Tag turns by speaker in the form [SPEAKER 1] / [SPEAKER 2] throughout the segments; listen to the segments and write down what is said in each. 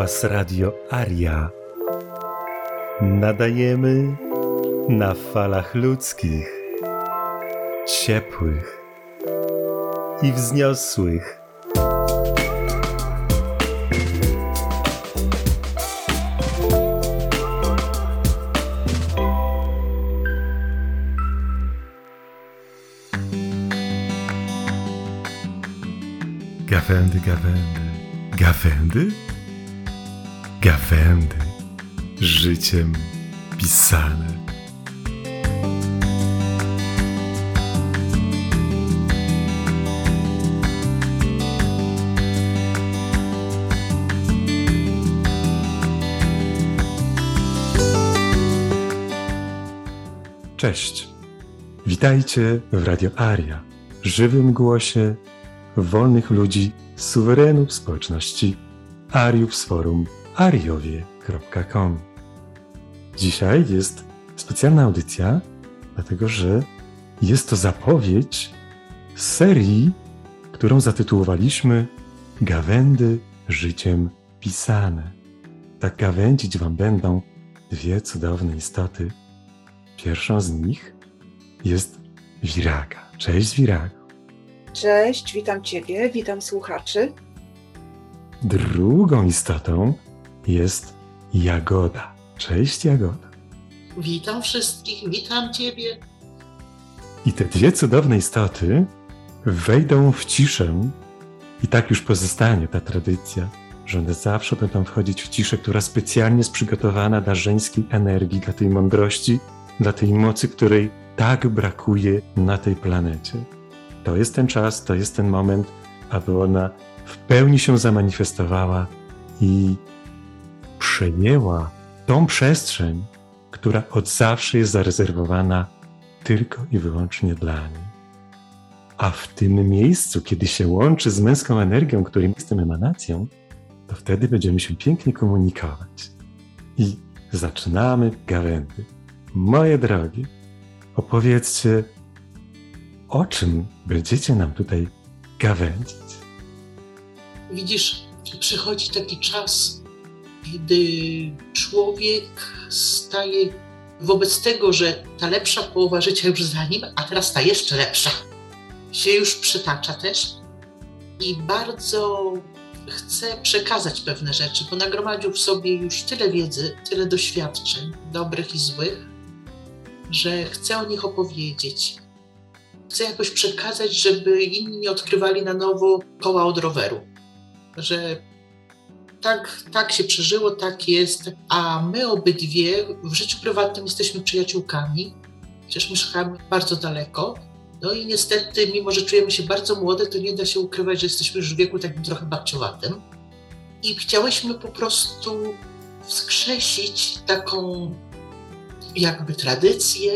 [SPEAKER 1] Was Radio Aria. Nadajemy na falach ludzkich, ciepłych i wzniosłych. Gawędy, gawędy, gawędy? Gawędy, życiem pisane. Cześć. Witajcie w Radio Aria, żywym głosie wolnych ludzi, suwerenów społeczności Ariów forum ariowie.com. Dzisiaj jest specjalna audycja, dlatego że jest to zapowiedź serii, którą zatytułowaliśmy Gawędy życiem pisane. Tak gawędzić Wam będą dwie cudowne istoty. Pierwszą z nich jest Wiraga. Cześć Wiraga.
[SPEAKER 2] Cześć, witam Ciebie, witam słuchaczy.
[SPEAKER 1] Drugą istotą jest Jagoda. Cześć Jagoda.
[SPEAKER 3] Witam wszystkich, witam Ciebie.
[SPEAKER 1] I te dwie cudowne istoty wejdą w ciszę i tak już pozostanie ta tradycja, że one zawsze będą wchodzić w ciszę, która specjalnie jest przygotowana dla żeńskiej energii, dla tej mądrości, dla tej mocy, której tak brakuje na tej planecie. To jest ten czas, to jest ten moment, aby ona w pełni się zamanifestowała i przejęła tą przestrzeń, która od zawsze jest zarezerwowana tylko i wyłącznie dla niej. A w tym miejscu, kiedy się łączy z męską energią, której jestem emanacją, to wtedy będziemy się pięknie komunikować. I zaczynamy gawędy. Moje drogie, opowiedzcie, o czym będziecie nam tutaj gawędzić.
[SPEAKER 3] Widzisz, przychodzi taki czas, gdy człowiek staje wobec tego, że ta lepsza połowa życia już za nim, a teraz ta jeszcze lepsza, się już przytacza też i bardzo chce przekazać pewne rzeczy, bo nagromadził w sobie już tyle wiedzy, tyle doświadczeń, dobrych i złych, że chce o nich opowiedzieć. Chce jakoś przekazać, żeby inni odkrywali na nowo koła od roweru. Że tak, tak się przeżyło, tak jest, a my obydwie w życiu prywatnym jesteśmy przyjaciółkami, chociaż mieszkamy bardzo daleko. No i niestety, mimo że czujemy się bardzo młode, to nie da się ukrywać, że jesteśmy już w wieku takim trochę babciowatym. I chciałyśmy po prostu wskrzesić taką jakby tradycję.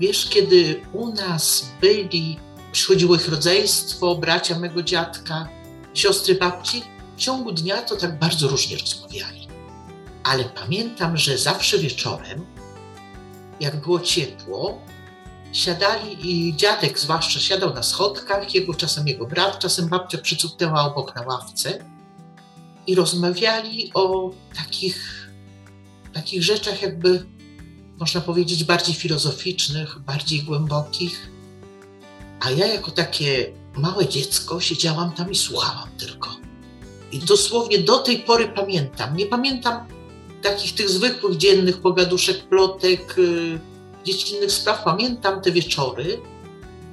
[SPEAKER 3] Wiesz, kiedy u nas byli, przychodziło ich rodzeństwo, bracia mego dziadka, siostry babci, w ciągu dnia to tak bardzo różnie rozmawiali. Ale pamiętam, że zawsze wieczorem, jak było ciepło, siadali i dziadek zwłaszcza siadał na schodkach, jego czasem jego brat, czasem babcia przycupnęła obok na ławce i rozmawiali o takich, takich rzeczach jakby, można powiedzieć, bardziej filozoficznych, bardziej głębokich. A ja jako takie małe dziecko siedziałam tam i słuchałam tylko. I dosłownie do tej pory pamiętam. Nie pamiętam takich tych zwykłych dziennych pogaduszek, plotek, yy, dziecinnych spraw. Pamiętam te wieczory,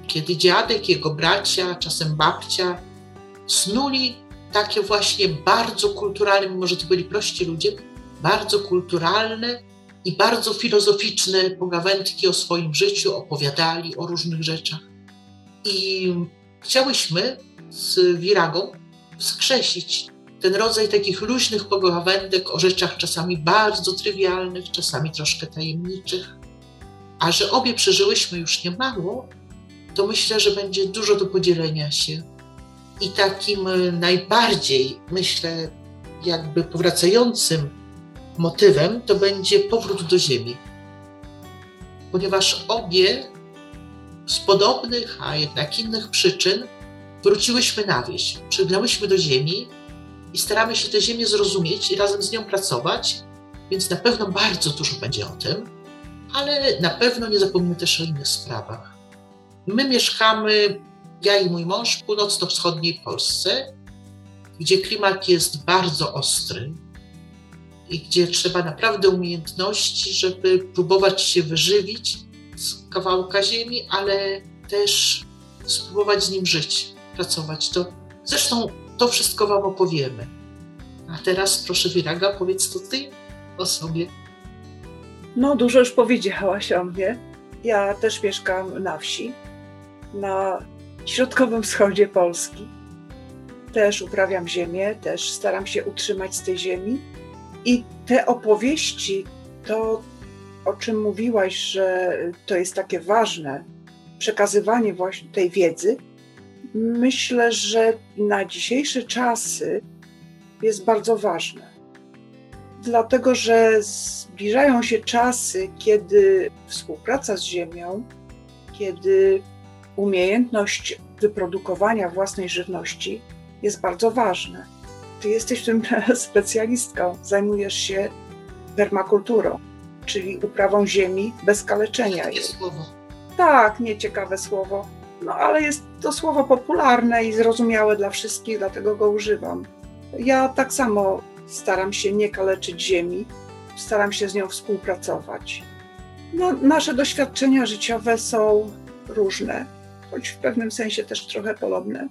[SPEAKER 3] kiedy dziadek, jego bracia, czasem babcia snuli takie właśnie bardzo kulturalne, mimo że to byli prości ludzie, bardzo kulturalne i bardzo filozoficzne pogawędki o swoim życiu, opowiadali o różnych rzeczach. I chciałyśmy z Wiragą wskrzesić ten rodzaj takich luźnych pogawędek o rzeczach czasami bardzo trywialnych, czasami troszkę tajemniczych. A że obie przeżyłyśmy już niemało, to myślę, że będzie dużo do podzielenia się. I takim najbardziej, myślę, jakby powracającym motywem to będzie powrót do Ziemi. Ponieważ obie z podobnych, a jednak innych przyczyn wróciłyśmy na wieś, przygnałyśmy do Ziemi i staramy się tę ziemię zrozumieć i razem z nią pracować, więc na pewno bardzo dużo będzie o tym, ale na pewno nie zapomnimy też o innych sprawach. My mieszkamy, ja i mój mąż, w północno-wschodniej Polsce, gdzie klimat jest bardzo ostry i gdzie trzeba naprawdę umiejętności, żeby próbować się wyżywić z kawałka ziemi, ale też spróbować z nim żyć, pracować. To, zresztą to wszystko Wam opowiemy. A teraz proszę Wiraga, powiedz to Ty o sobie.
[SPEAKER 2] No, dużo już powiedziałaś o mnie. Ja też mieszkam na wsi, na środkowym wschodzie Polski. Też uprawiam ziemię, też staram się utrzymać z tej ziemi. I te opowieści, to o czym mówiłaś, że to jest takie ważne, przekazywanie właśnie tej wiedzy, myślę, że na dzisiejsze czasy jest bardzo ważne. Dlatego, że zbliżają się czasy, kiedy współpraca z Ziemią, kiedy umiejętność wyprodukowania własnej żywności jest bardzo ważna. Ty jesteś w tym specjalistką, zajmujesz się permakulturą, czyli uprawą ziemi bez kaleczenia jej.
[SPEAKER 3] słowo.
[SPEAKER 2] Tak, nieciekawe słowo, no ale jest to słowo popularne i zrozumiałe dla wszystkich, dlatego go używam. Ja tak samo staram się nie kaleczyć ziemi, staram się z nią współpracować. No, nasze doświadczenia życiowe są różne, choć w pewnym sensie też trochę podobne.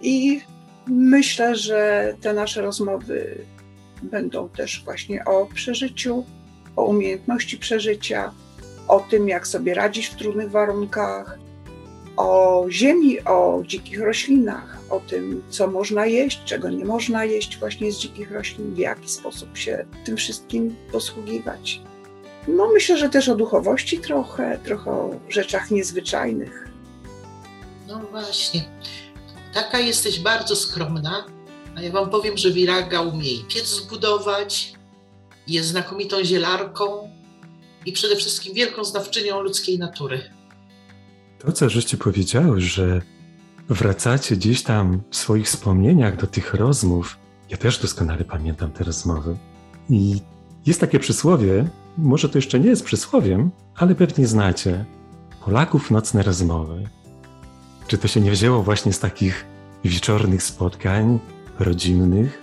[SPEAKER 2] I myślę, że te nasze rozmowy będą też właśnie o przeżyciu, o umiejętności przeżycia, o tym, jak sobie radzić w trudnych warunkach, o ziemi, o dzikich roślinach, o tym, co można jeść, czego nie można jeść właśnie z dzikich roślin, w jaki sposób się tym wszystkim posługiwać. No myślę, że też o duchowości trochę, trochę o rzeczach niezwyczajnych.
[SPEAKER 3] No właśnie. Taka jesteś bardzo skromna, a ja wam powiem, że Wiraga umie i piec zbudować, jest znakomitą zielarką i przede wszystkim wielką znawczynią ludzkiej natury.
[SPEAKER 1] To, co żeście powiedziały, że wracacie gdzieś tam w swoich wspomnieniach do tych rozmów, ja też doskonale pamiętam te rozmowy. I jest takie przysłowie, może to jeszcze nie jest przysłowiem, ale pewnie znacie. Polaków nocne rozmowy. Czy to się nie wzięło właśnie z takich wieczornych spotkań rodzinnych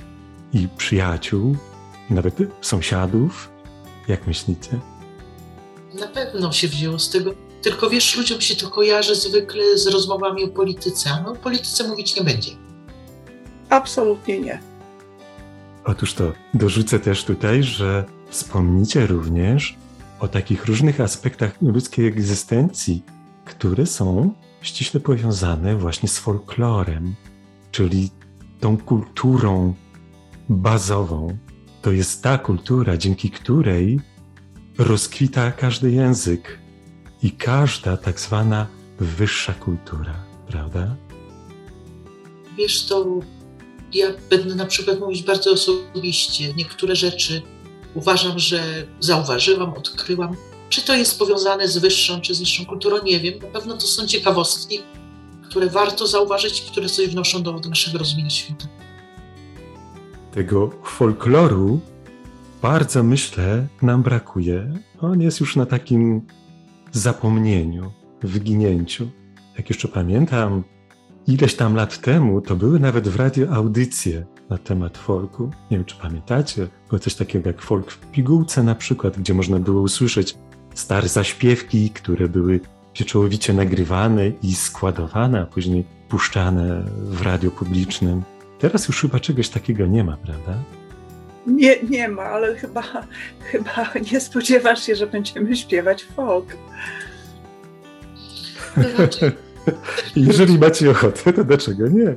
[SPEAKER 1] i przyjaciół, nawet sąsiadów? Jak myślicie?
[SPEAKER 3] Na pewno się wzięło z tego. Tylko wiesz, ludziom się to kojarzy zwykle z rozmowami o polityce, a my o polityce mówić nie będzie.
[SPEAKER 2] Absolutnie nie.
[SPEAKER 1] Otóż to dorzucę też tutaj, że wspomnicie również o takich różnych aspektach ludzkiej egzystencji, które są ściśle powiązane właśnie z folklorem, czyli tą kulturą bazową. To jest ta kultura, dzięki której rozkwita każdy język i każda tak zwana wyższa kultura, prawda?
[SPEAKER 3] Wiesz, to ja będę na przykład mówić bardzo osobiście. Niektóre rzeczy uważam, że zauważyłam, odkryłam. Czy to jest powiązane z wyższą czy z niższą kulturą, nie wiem. Na pewno to są ciekawostki, które warto zauważyć które coś wnoszą do, do naszego rozumienia świata.
[SPEAKER 1] Tego folkloru bardzo myślę nam brakuje. On jest już na takim zapomnieniu, wyginięciu. Jak jeszcze pamiętam, ileś tam lat temu to były nawet w radio audycje na temat folku. Nie wiem, czy pamiętacie, było coś takiego jak folk w pigułce na przykład, gdzie można było usłyszeć stare zaśpiewki, które były pieczołowicie nagrywane i składowane, a później puszczane w radiu publicznym. Teraz już chyba czegoś takiego nie ma, prawda?
[SPEAKER 2] Nie, nie ma, ale chyba, chyba nie spodziewasz się, że będziemy śpiewać folk.
[SPEAKER 1] Jeżeli macie ochotę, to dlaczego nie?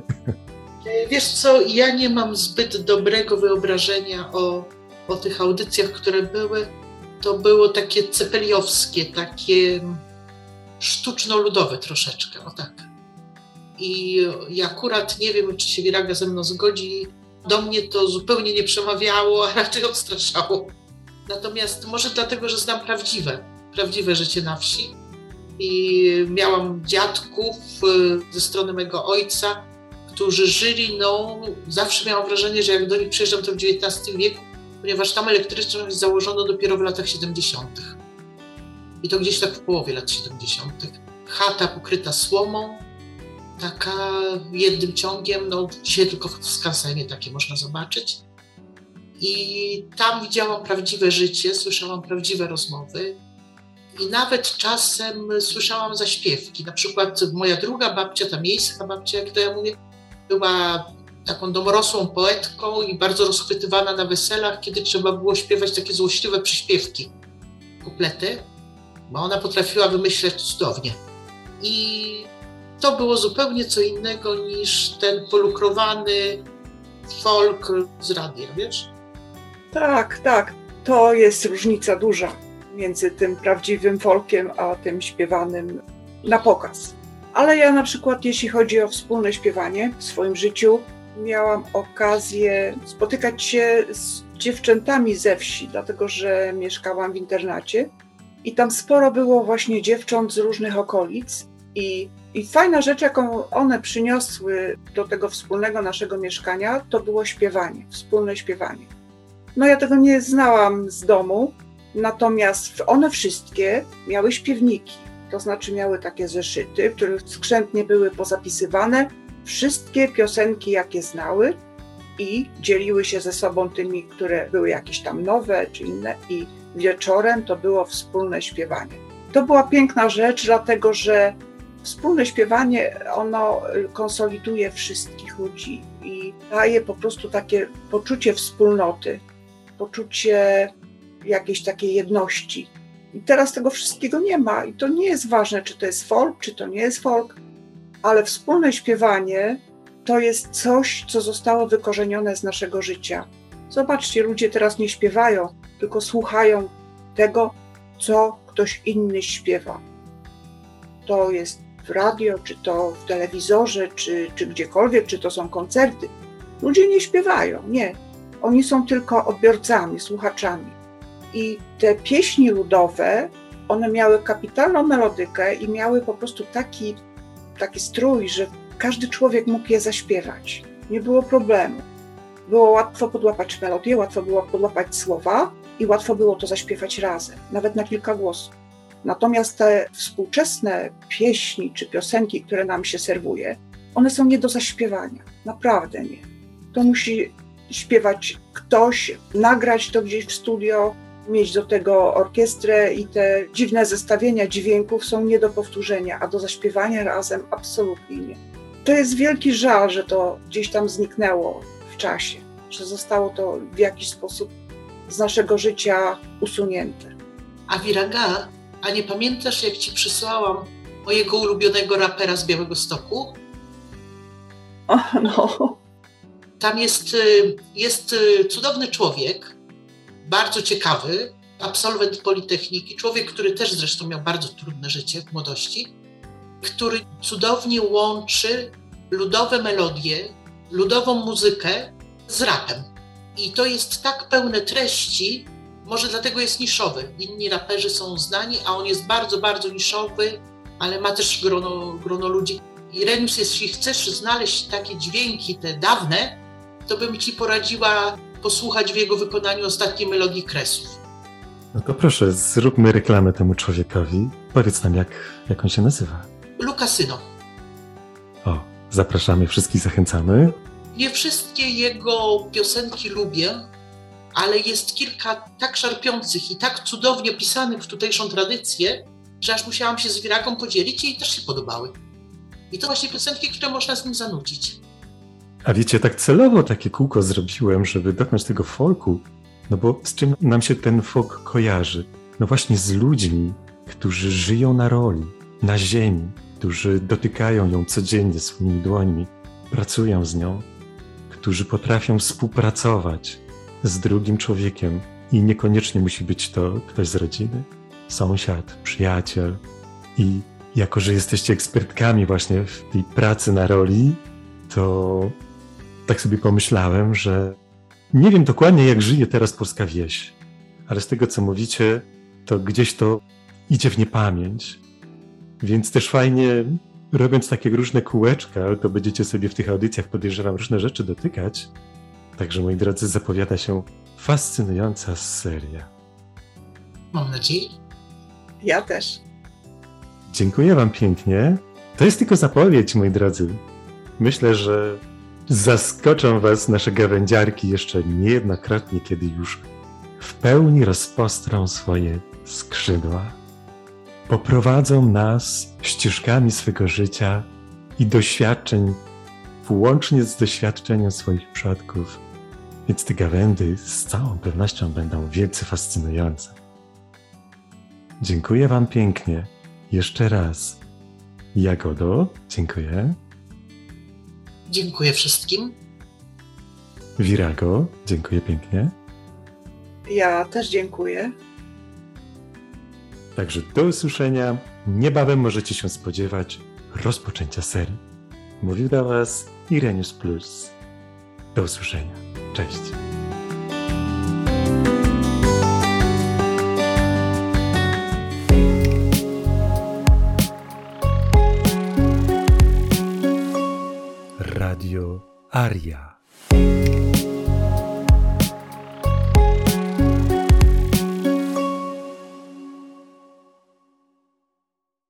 [SPEAKER 3] Wiesz co, ja nie mam zbyt dobrego wyobrażenia o, o tych audycjach, które były. To było takie cepeliowskie, takie sztuczno-ludowe troszeczkę, o tak. I, I akurat nie wiem, czy się Wiraga ze mną zgodzi, do mnie to zupełnie nie przemawiało, a raczej odstraszało. Natomiast może dlatego, że znam prawdziwe, prawdziwe życie na wsi i miałam dziadków y, ze strony mojego ojca, którzy żyli, no zawsze miałam wrażenie, że jak do nich przyjeżdżam, to w XIX wieku, ponieważ tam elektryczność założono dopiero w latach 70. I to gdzieś tak w połowie lat 70. Chata pokryta słomą, taka jednym ciągiem, no dzisiaj tylko w skansenie takie można zobaczyć. I tam widziałam prawdziwe życie, słyszałam prawdziwe rozmowy. I nawet czasem słyszałam zaśpiewki. Na przykład moja druga babcia, ta miejska babcia, jak to ja mówię, była taką domorosłą poetką i bardzo rozchwytywana na weselach, kiedy trzeba było śpiewać takie złośliwe przyśpiewki, kuplety, bo ona potrafiła wymyśleć cudownie. I to było zupełnie co innego niż ten polukrowany folk z radia, wiesz?
[SPEAKER 2] Tak, tak. To jest różnica duża między tym prawdziwym folkiem a tym śpiewanym na pokaz. Ale ja na przykład, jeśli chodzi o wspólne śpiewanie w swoim życiu, miałam okazję spotykać się z dziewczętami ze wsi, dlatego że mieszkałam w internacie i tam sporo było właśnie dziewcząt z różnych okolic. I, I fajna rzecz, jaką one przyniosły do tego wspólnego naszego mieszkania, to było śpiewanie, wspólne śpiewanie. No ja tego nie znałam z domu, natomiast one wszystkie miały śpiewniki, to znaczy miały takie zeszyty, w których skrzętnie były pozapisywane wszystkie piosenki, jakie znały i dzieliły się ze sobą tymi, które były jakieś tam nowe czy inne i wieczorem to było wspólne śpiewanie. To była piękna rzecz, dlatego że wspólne śpiewanie ono konsoliduje wszystkich ludzi i daje po prostu takie poczucie wspólnoty, poczucie jakiejś takiej jedności. I teraz tego wszystkiego nie ma i to nie jest ważne, czy to jest folk, czy to nie jest folk, ale wspólne śpiewanie to jest coś, co zostało wykorzenione z naszego życia. Zobaczcie, ludzie teraz nie śpiewają, tylko słuchają tego, co ktoś inny śpiewa. To jest w radio, czy to w telewizorze, czy, czy gdziekolwiek, czy to są koncerty. Ludzie nie śpiewają, nie. Oni są tylko odbiorcami, słuchaczami. I te pieśni ludowe, one miały kapitalną melodykę i miały po prostu taki, taki strój, że każdy człowiek mógł je zaśpiewać. Nie było problemu. Było łatwo podłapać melodię, łatwo było podłapać słowa i łatwo było to zaśpiewać razem, nawet na kilka głosów. Natomiast te współczesne pieśni czy piosenki, które nam się serwuje, one są nie do zaśpiewania. Naprawdę nie. To musi śpiewać ktoś, nagrać to gdzieś w studio, mieć do tego orkiestrę i te dziwne zestawienia dźwięków są nie do powtórzenia, a do zaśpiewania razem absolutnie nie. To jest wielki żal, że to gdzieś tam zniknęło w czasie, że zostało to w jakiś sposób z naszego życia usunięte.
[SPEAKER 3] A Viraga, a nie pamiętasz, jak ci przysłałam mojego ulubionego rapera z Białego Stoku?
[SPEAKER 2] O, no.
[SPEAKER 3] Tam jest, y, jest y, cudowny człowiek, bardzo ciekawy, absolwent Politechniki, człowiek, który też zresztą miał bardzo trudne życie w młodości, który cudownie łączy ludowe melodie, ludową muzykę z rapem. I to jest tak pełne treści, może dlatego jest niszowy. Inni raperzy są znani, a on jest bardzo, bardzo niszowy, ale ma też grono, grono ludzi. I Renius, jeśli chcesz znaleźć takie dźwięki, te dawne, to bym ci poradziła posłuchać w jego wykonaniu ostatniej melodii Kresów.
[SPEAKER 1] No to proszę, zróbmy reklamę temu człowiekowi. Powiedz nam, jak, jak on się nazywa.
[SPEAKER 3] Lukasyno.
[SPEAKER 1] O, zapraszamy, wszystkich zachęcamy.
[SPEAKER 3] Nie wszystkie jego piosenki lubię, ale jest kilka tak szarpiących i tak cudownie opisanych w tutejszą tradycję, że aż musiałam się z Wiragą podzielić i jej też się podobały. I to właśnie piosenki, które można z nim zanudzić.
[SPEAKER 1] A wiecie, tak celowo takie kółko zrobiłem, żeby dotknąć tego folku, no bo z czym nam się ten folk kojarzy? No właśnie z ludźmi, którzy żyją na roli, na ziemi, którzy dotykają ją codziennie swoimi dłońmi, pracują z nią, którzy potrafią współpracować z drugim człowiekiem i niekoniecznie musi być to ktoś z rodziny, sąsiad, przyjaciel. I jako, że jesteście ekspertkami właśnie w tej pracy na roli, to tak sobie pomyślałem, że nie wiem dokładnie, jak żyje teraz polska wieś, ale z tego, co mówicie, to gdzieś to idzie w niepamięć. Więc też fajnie robiąc takie różne kółeczka, to będziecie sobie w tych audycjach, podejrzewam, różne rzeczy dotykać. Także, moi drodzy, zapowiada się fascynująca seria.
[SPEAKER 3] Mam nadzieję.
[SPEAKER 2] Ja też.
[SPEAKER 1] Dziękuję Wam pięknie. To jest tylko zapowiedź, moi drodzy. Myślę, że zaskoczą Was nasze gawędziarki jeszcze niejednokrotnie, kiedy już w pełni rozpostrą swoje skrzydła. Poprowadzą nas ścieżkami swego życia i doświadczeń, włącznie z doświadczeniem swoich przodków. Więc te gawędy z całą pewnością będą wielce fascynujące. Dziękuję Wam pięknie. Jeszcze raz. Jagodo, dziękuję.
[SPEAKER 3] Dziękuję wszystkim.
[SPEAKER 1] Virago, dziękuję pięknie.
[SPEAKER 2] Ja też dziękuję.
[SPEAKER 1] Także do usłyszenia. Niebawem możecie się spodziewać rozpoczęcia serii. Mówił do Was Irenius Plus. Do usłyszenia. Cześć. Radio Aria.